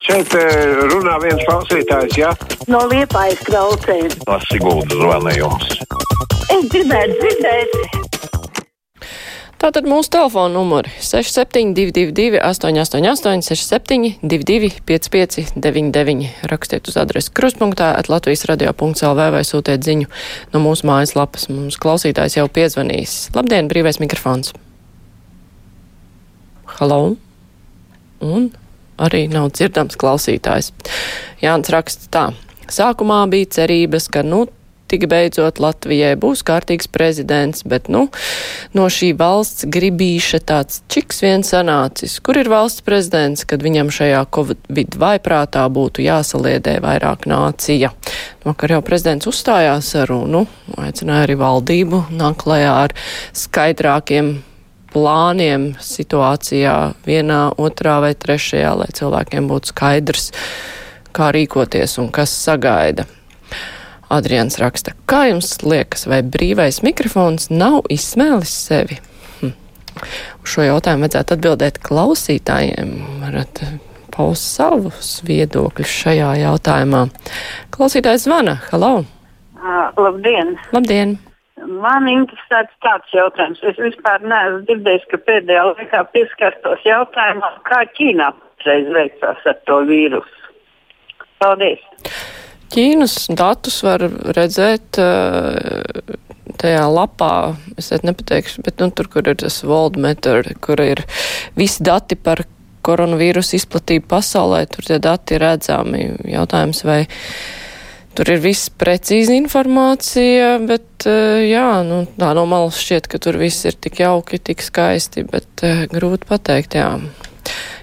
Šeit eh, runā viens klausītājs, ja? No liepājas klausējas. Tas Siguldas zvanījums. Es gribētu dzirdēt. Tātad mūsu telefona numuri 6722, 888, 672, 559, rakstiet uz adresi krustpunktā, Latvijas radio.clv vai sūtiet ziņu no mūsu mājaslapas. Mums klausītājs jau piezvanījis. Labdien, brīvais mikrofons! Halo! Un arī nav dzirdams klausītājs. Jānis raksta tā. Sākumā bija cerības, ka, nu, tik beidzot Latvijai būs kārtīgs prezidents, bet, nu, no šī valsts gribīša tāds čiks vien sanācis. Kur ir valsts prezidents, kad viņam šajā Covid vaiprātā būtu jāsaliedē vairāk nācija? Vakar jau prezidents uzstājās ar runu, aicināja arī valdību nāk klajā ar skaidrākiem plāniem situācijā vienā, otrā vai trešajā, lai cilvēkiem būtu skaidrs, kā rīkoties un kas sagaida. Adrians raksta, kā jums liekas, vai brīvais mikrofons nav izsmēlis sevi? Hm. Uz šo jautājumu vajadzētu atbildēt klausītājiem. Varat paust savus viedokļus šajā jautājumā. Klausītājs zvana. Halo! Uh, labdien! Labdien! Man interesē tāds jautājums. Es vispār neesmu dzirdējis, ka pēdējā laikā pieskarstos jautājumam, kā Ķīnā patreiz veicās ar to vīrusu. Paldies! Ķīnas datus var redzēt eh, tajā lapā, es nepateikšu, bet nu, tur, kur ir tas world meter, kur ir visi dati par koronavīrusu izplatību pasaulē, tur tie dati ir redzami. Jautājums, vai tur ir viss precīzi informācija, bet eh, jā, nu, tā no malas šķiet, ka tur viss ir tik jauki, tik skaisti, bet uh, grūti pateikt, jā.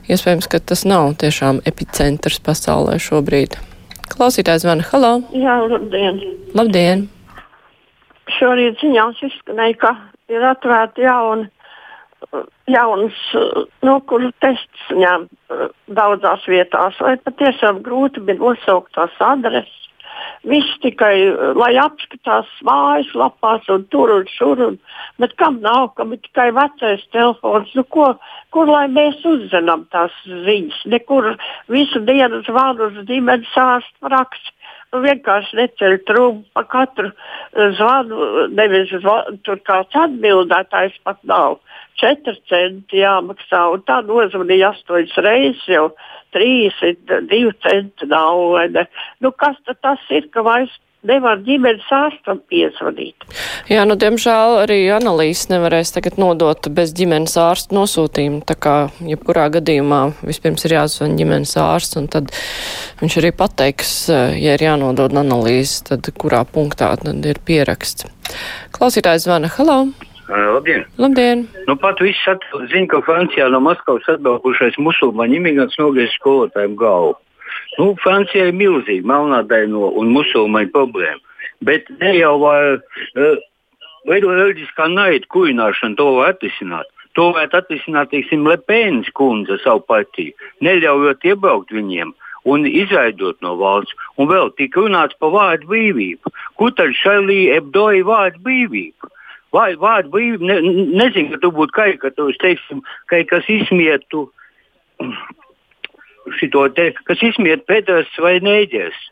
Iespējams, ka tas nav tiešām epicentrs pasaulē šobrīd. Klausītājs zvana. Halo! Jā, labdien! Labdien! Šorīt ziņās izskanēja, ka ir atvērta jauna, jaunas, nu, kur tests ņem daudzās vietās, vai patiešām grūti bija nosaukt tās adreses. Viss tikai, lai apskatās mājaslapās un tur un šur, un, bet kam nav, kam ir tikai vecais telefons, nu, ko, kur lai mēs uzzinām tās ziņas. Nekur visu dienu zvanu uz ģimenes ārstu rakstu. Vienkārši neceļ trūkumu pa katru zvanu. Nevis zvanu, tur kāds atbildētājs pat nav. 4 centi jāmaksā, un tā nozvanīja 8 reizes jau 32 centi nav. Nu, kas tas ir, ka vairs nevar ģimenes ārstam piezvanīt. Jā, nu, diemžēl arī analīzes nevarēs tagad nodot bez ģimenes ārsta nosūtījuma. Tā kā, jebkurā gadījumā, vispirms ir jāzvan ģimenes ārsts, un tad viņš arī pateiks, ja ir jānodod analīzes, tad kurā punktā tad ir pieraksts. Klausītājs zvana, halo! Labdien! Labdien! Nu, pat viss zina, ka Francijā no Maskavas atbraukušais musulmaņu imigrants nogriez skolotājiem galvu. Nu, Francijai ir milzīga melnādaino un musulmaņu problēma. Bet ne jau uh, reliģiskā naida kurināšanu, to var atrisināt. To varētu atrisināt, teiksim, Lepēnas kundze savu partiju, neļaujot iebraukt viņiem un izraidot no valsts. Un vēl tika runāts par vārdu brīvību. Kur tad šai ebdo ir vārdu brīvība? Vārdu brīvība, ne, nezinu, ka tu būtu karikatūrs, teiksim, ka kas izmietu šito te, kas izmiet pēdas vai nēģēs.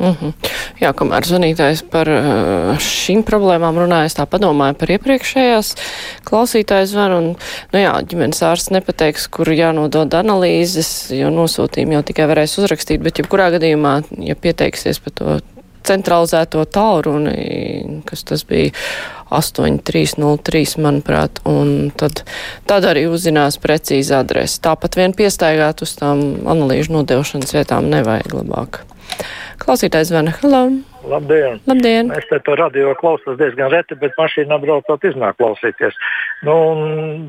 Mm -hmm. Jā, kamēr zvanītājs par uh, šīm problēmām runājas, tā padomāja par iepriekšējās klausītājas zvanu. Un, nu jā, ģimenes ārsts nepateiks, kur jānodod analīzes, jo nosūtījumu jau tikai varēs uzrakstīt, bet jebkurā gadījumā, ja pieteiksies par to centralizēto tālruni, kas tas bija 8303, manuprāt, un tad, tad arī uzzinās precīzi adresi. Tāpat vien piestaigāt uz tām analīžu nodevušanas vietām nevajag labāk. Klausītājs zvana. Hello! Labdien! Labdien. Es te to radio klausos diezgan reti, bet mašīnā braucot iznāk klausīties. Nu,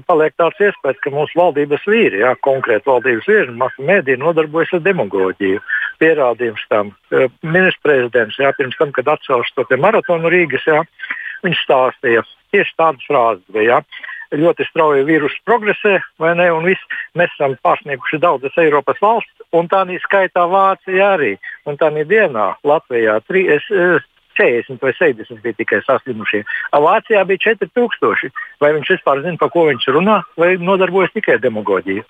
paliek tāds iespējas, ka mūsu valdības vīri, jā, konkrēti valdības vīri, masu mēdī nodarbojas ar demagoģiju. Pierādījums tam. Ministrs prezidents, jā, pirms tam, kad atcēlās to maratonu Rīgas, jā, viņš stāstīja tieši tādas frāzes. Bija, jā ļoti strauji vīrusu progresē, vai ne? Un viss, mēs esam pārsnieguši daudzas Eiropas valsts, un tā skaitā Vācija arī. Un tā dienā Latvijā 3, 40 vai 70 bija tikai saslimušie. Vācijā bija 4000. Vai viņš vispār zina, par ko viņš runā, vai nodarbojas tikai demagoģiju?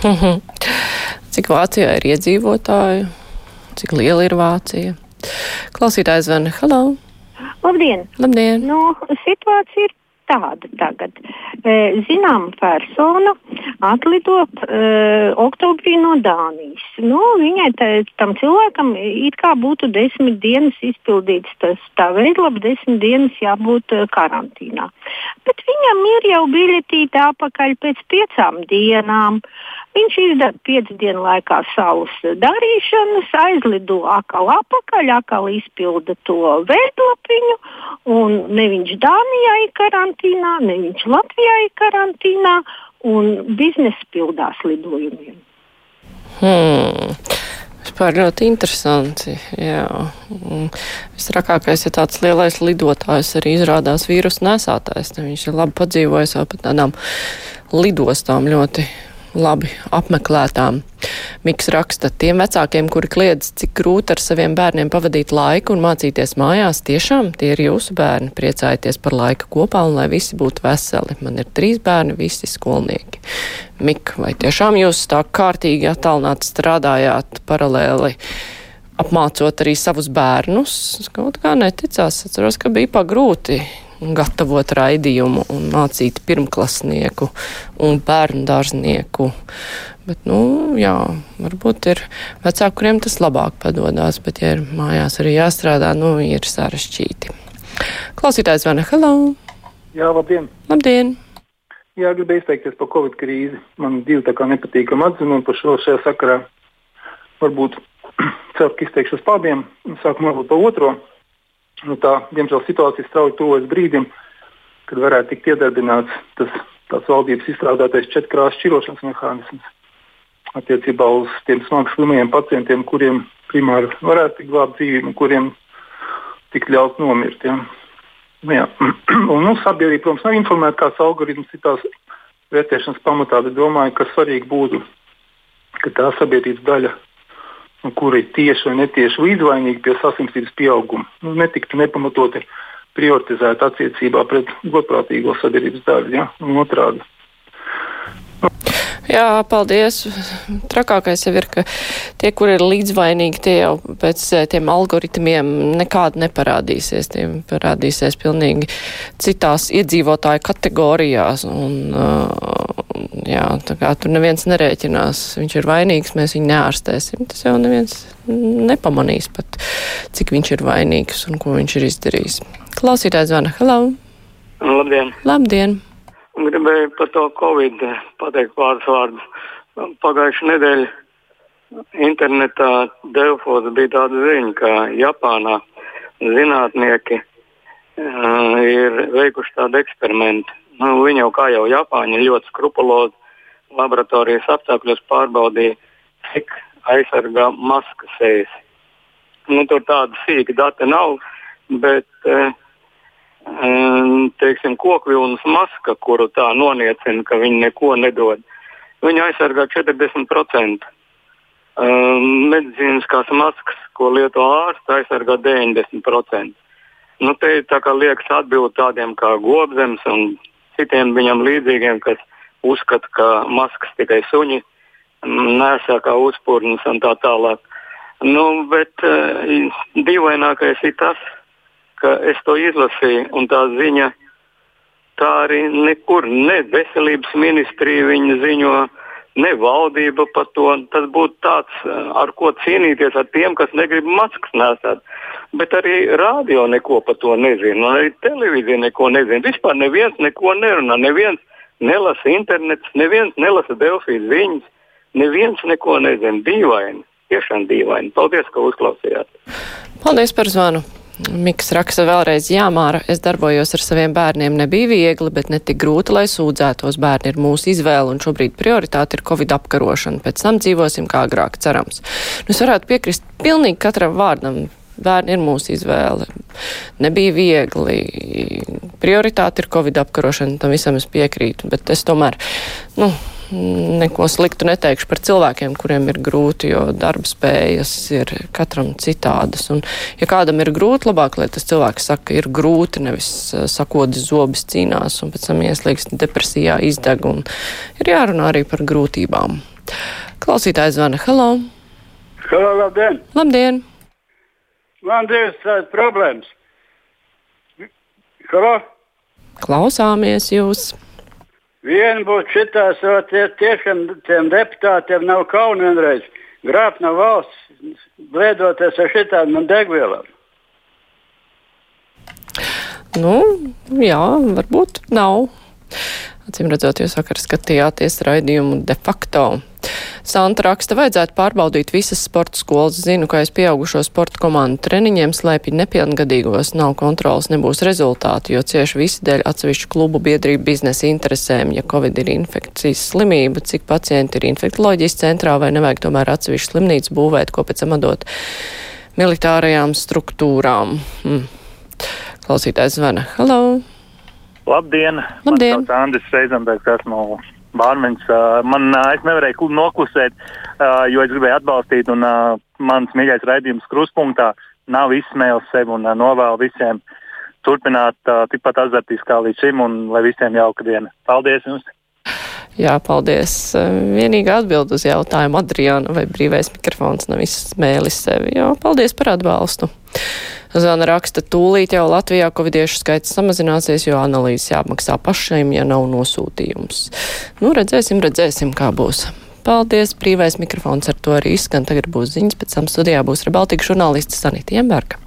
Cik Vācijā ir iedzīvotāju? Cik liela ir Vācija? Klausītājs zvana. Halo! Labdien! Labdien! Nu, situācija ir tāda tagad. Zinām personu atlidot uh, oktobrī no Dānijas. Nu, viņai tā, tam cilvēkam it kā būtu desmit dienas izpildīts tas tā veidlapa, desmit dienas jābūt uh, karantīnā. Bet viņam ir jau biļetīte apakaļ pēc piecām dienām. Viņš izdara piecu dienu laikā savus darīšanas, aizlido atkal apakaļ, atkal izpilda to un ne viņš Dānijā ir karantīnā, ne viņš Latvijā ir karantīnā, un biznesa pildās lidojumiem. Hmm. Vispār ļoti interesanti. Jā. Visrakākais ir tāds lielais lidotājs, arī izrādās vīrusu nesātājs. Viņš ir labi padzīvojis vēl pat tādām lidostām ļoti labi apmeklētām. Miks raksta, tiem vecākiem, kuri kliedz, cik grūti ar saviem bērniem pavadīt laiku un mācīties mājās, tiešām tie ir jūsu bērni. Priecājieties par laika kopā un lai visi būtu veseli. Man ir trīs bērni, visi skolnieki. Mik, vai tiešām jūs tā kārtīgi attālināt strādājāt paralēli? Apmācot arī savus bērnus, kaut kā neticās. Atceros, ka bija pagrūti gatavot raidījumu un mācīt pirmklasnieku un bērnu dārznieku. Bet, nu, jā, varbūt ir vecāki, kuriem tas labāk padodas, bet, ja ir mājās arī jāstrādā, nu, ir sarežģīti. Klausītājs Vana, hello! Jā, labdien! Labdien! Jā, gribēju izteikties par Covid krīzi. Man divi tā kā nepatīkami atzinumi par šo šajā sakarā. Varbūt ceru, ka izteikšos par abiem, sākumā varbūt par otro. Nu, tā, diemžēl situācija strauji tuvojas brīdim, kad varētu tikt iedarbināts tas valdības izstrādātais četrkrāsas šķirošanas mehānisms attiecībā uz tiem smagi slimajiem pacientiem, kuriem primāri varētu tikt glābt dzīvību un kuriem tikt ļaut nomirt. Ja. Nu, jā. un, nu, sabiedrība, protams, nav informēta, kāds algoritms ir tās vērtēšanas pamatā, bet domāju, ka svarīgi būtu, ka tā sabiedrības daļa kuri tieši vai netieši līdzvainīgi pie saslimstības pieauguma, nu, netiktu nepamatoti prioritizēti attiecībā pret godprātīgo sabiedrības daļu ja? un otrādi. Jā, paldies. Trakākais jau ir, ka tie, kur ir līdzvainīgi, tie jau pēc eh, tiem algoritmiem nekādi neparādīsies. Tie parādīsies pilnīgi citās iedzīvotāju kategorijās. Un, uh, jā, tā kā tur neviens nerēķinās, viņš ir vainīgs, mēs viņu neārstēsim. Tas jau neviens nepamanīs pat, cik viņš ir vainīgs un ko viņš ir izdarījis. Klausītājs zvana. Hello! Labdien! Labdien! Gribēju par to Covid pateikt pāris vārdus. Pagājušā nedēļa internetā Delfos bija tāda ziņa, ka Japānā zinātnieki uh, ir veikuši tādu eksperimentu. Nu, viņi jau kā jau Japāņi ļoti skrupulozi laboratorijas apstākļos pārbaudīja, cik aizsargā maskas sejas. Nu, tur tāda sīka data nav, bet uh, teiksim, kokvilnas maska, kuru tā noniecina, ka viņi neko nedod. Viņa aizsargā 40%. Um, medicīniskās maskas, ko lieto ārsts, aizsargā 90%. Nu, te ir tā kā liekas atbildi tādiem kā gobzems un citiem viņam līdzīgiem, kas uzskata, ka maskas tikai suņi nesā kā uzpūrnes un tā tālāk. Nu, bet uh, dīvainākais ir tas, ka es to izlasīju, un tā ziņa tā arī nekur, ne veselības ministrija viņa ziņo, ne valdība par to. Tas būtu tāds, ar ko cīnīties ar tiem, kas negrib maskas nesāt. Bet arī rādio neko par to nezina, arī televīzija neko nezina. Vispār neviens neko nerunā, neviens nelasa internets, neviens nelasa Delfijas ziņas, neviens neko nezina. Dīvaini, tiešām dīvaini. Paldies, ka uzklausījāt. Paldies par zvanu! Miks raksta vēlreiz, jā, Māra, es darbojos ar saviem bērniem, nebija viegli, bet ne tik grūti, lai sūdzētos. Bērni ir mūsu izvēle, un šobrīd prioritāte ir Covid apkarošana. Pēc tam dzīvosim kā agrāk, cerams. Nu, es varētu piekrist pilnīgi katram vārdam. Bērni ir mūsu izvēle. Nebija viegli. Prioritāte ir Covid apkarošana, tam visam es piekrītu, bet es tomēr, nu, neko sliktu neteikšu par cilvēkiem, kuriem ir grūti, jo darba spējas ir katram citādas. Un, ja kādam ir grūti, labāk, lai tas cilvēks saka, ir grūti, nevis eh, sakodis zobis cīnās un pēc tam ieslīgst depresijā, izdeg un ir jārunā arī par grūtībām. Klausītājs zvana. Halo! Halo, labdien! Labdien! Man divas tādas problēmas. Halo! Klausāmies jūs! Viena būtu šitās, tie, tiešām tiem deputātiem nav kauna vienreiz. Grābt no valsts, blēdoties ar šitām degvielām. Nu, jā, varbūt nav. Acīm redzot, jūs vakar skatījāties raidījumu de facto. Santa raksta, vajadzētu pārbaudīt visas sporta skolas. Zinu, ka aiz pieaugušo sporta komandu treniņiem slēpj nepilngadīgos, nav kontrolas, nebūs rezultāti, jo cieši visi dēļ atsevišķu klubu biedrību biznesa interesēm. Ja Covid ir infekcijas slimība, cik pacienti ir infektoloģijas centrā vai nevajag tomēr atsevišķu slimnīcu būvēt, ko pēc tam atdot militārajām struktūrām. Hmm. Klausītājs zvana. Halo! Labdien! Labdien! Man Andris Reizenbergs, esmu Bārmeņš. Man es nevarēju noklusēt, jo es gribēju atbalstīt, un mans mīļais raidījums kruspunktā nav izsmēlis sevi un novēlu visiem turpināt tikpat azartiski kā līdz šim, un lai visiem jauka diena. Paldies jums! Jā, paldies. Vienīgā atbild uz jautājumu Adriana, vai brīvais mikrofons nav izsmēlis sevi. Jā, paldies par atbalstu. Zana raksta, tūlīt jau Latvijā covidiešu skaits samazināsies, jo analīzes jāapmaksā pašiem, ja nav nosūtījums. Nu, redzēsim, redzēsim, kā būs. Paldies, brīvais mikrofons ar to arī izskan. Tagad būs ziņas, pēc tam studijā būs Rebaltika žurnālists Sanita Jemberga.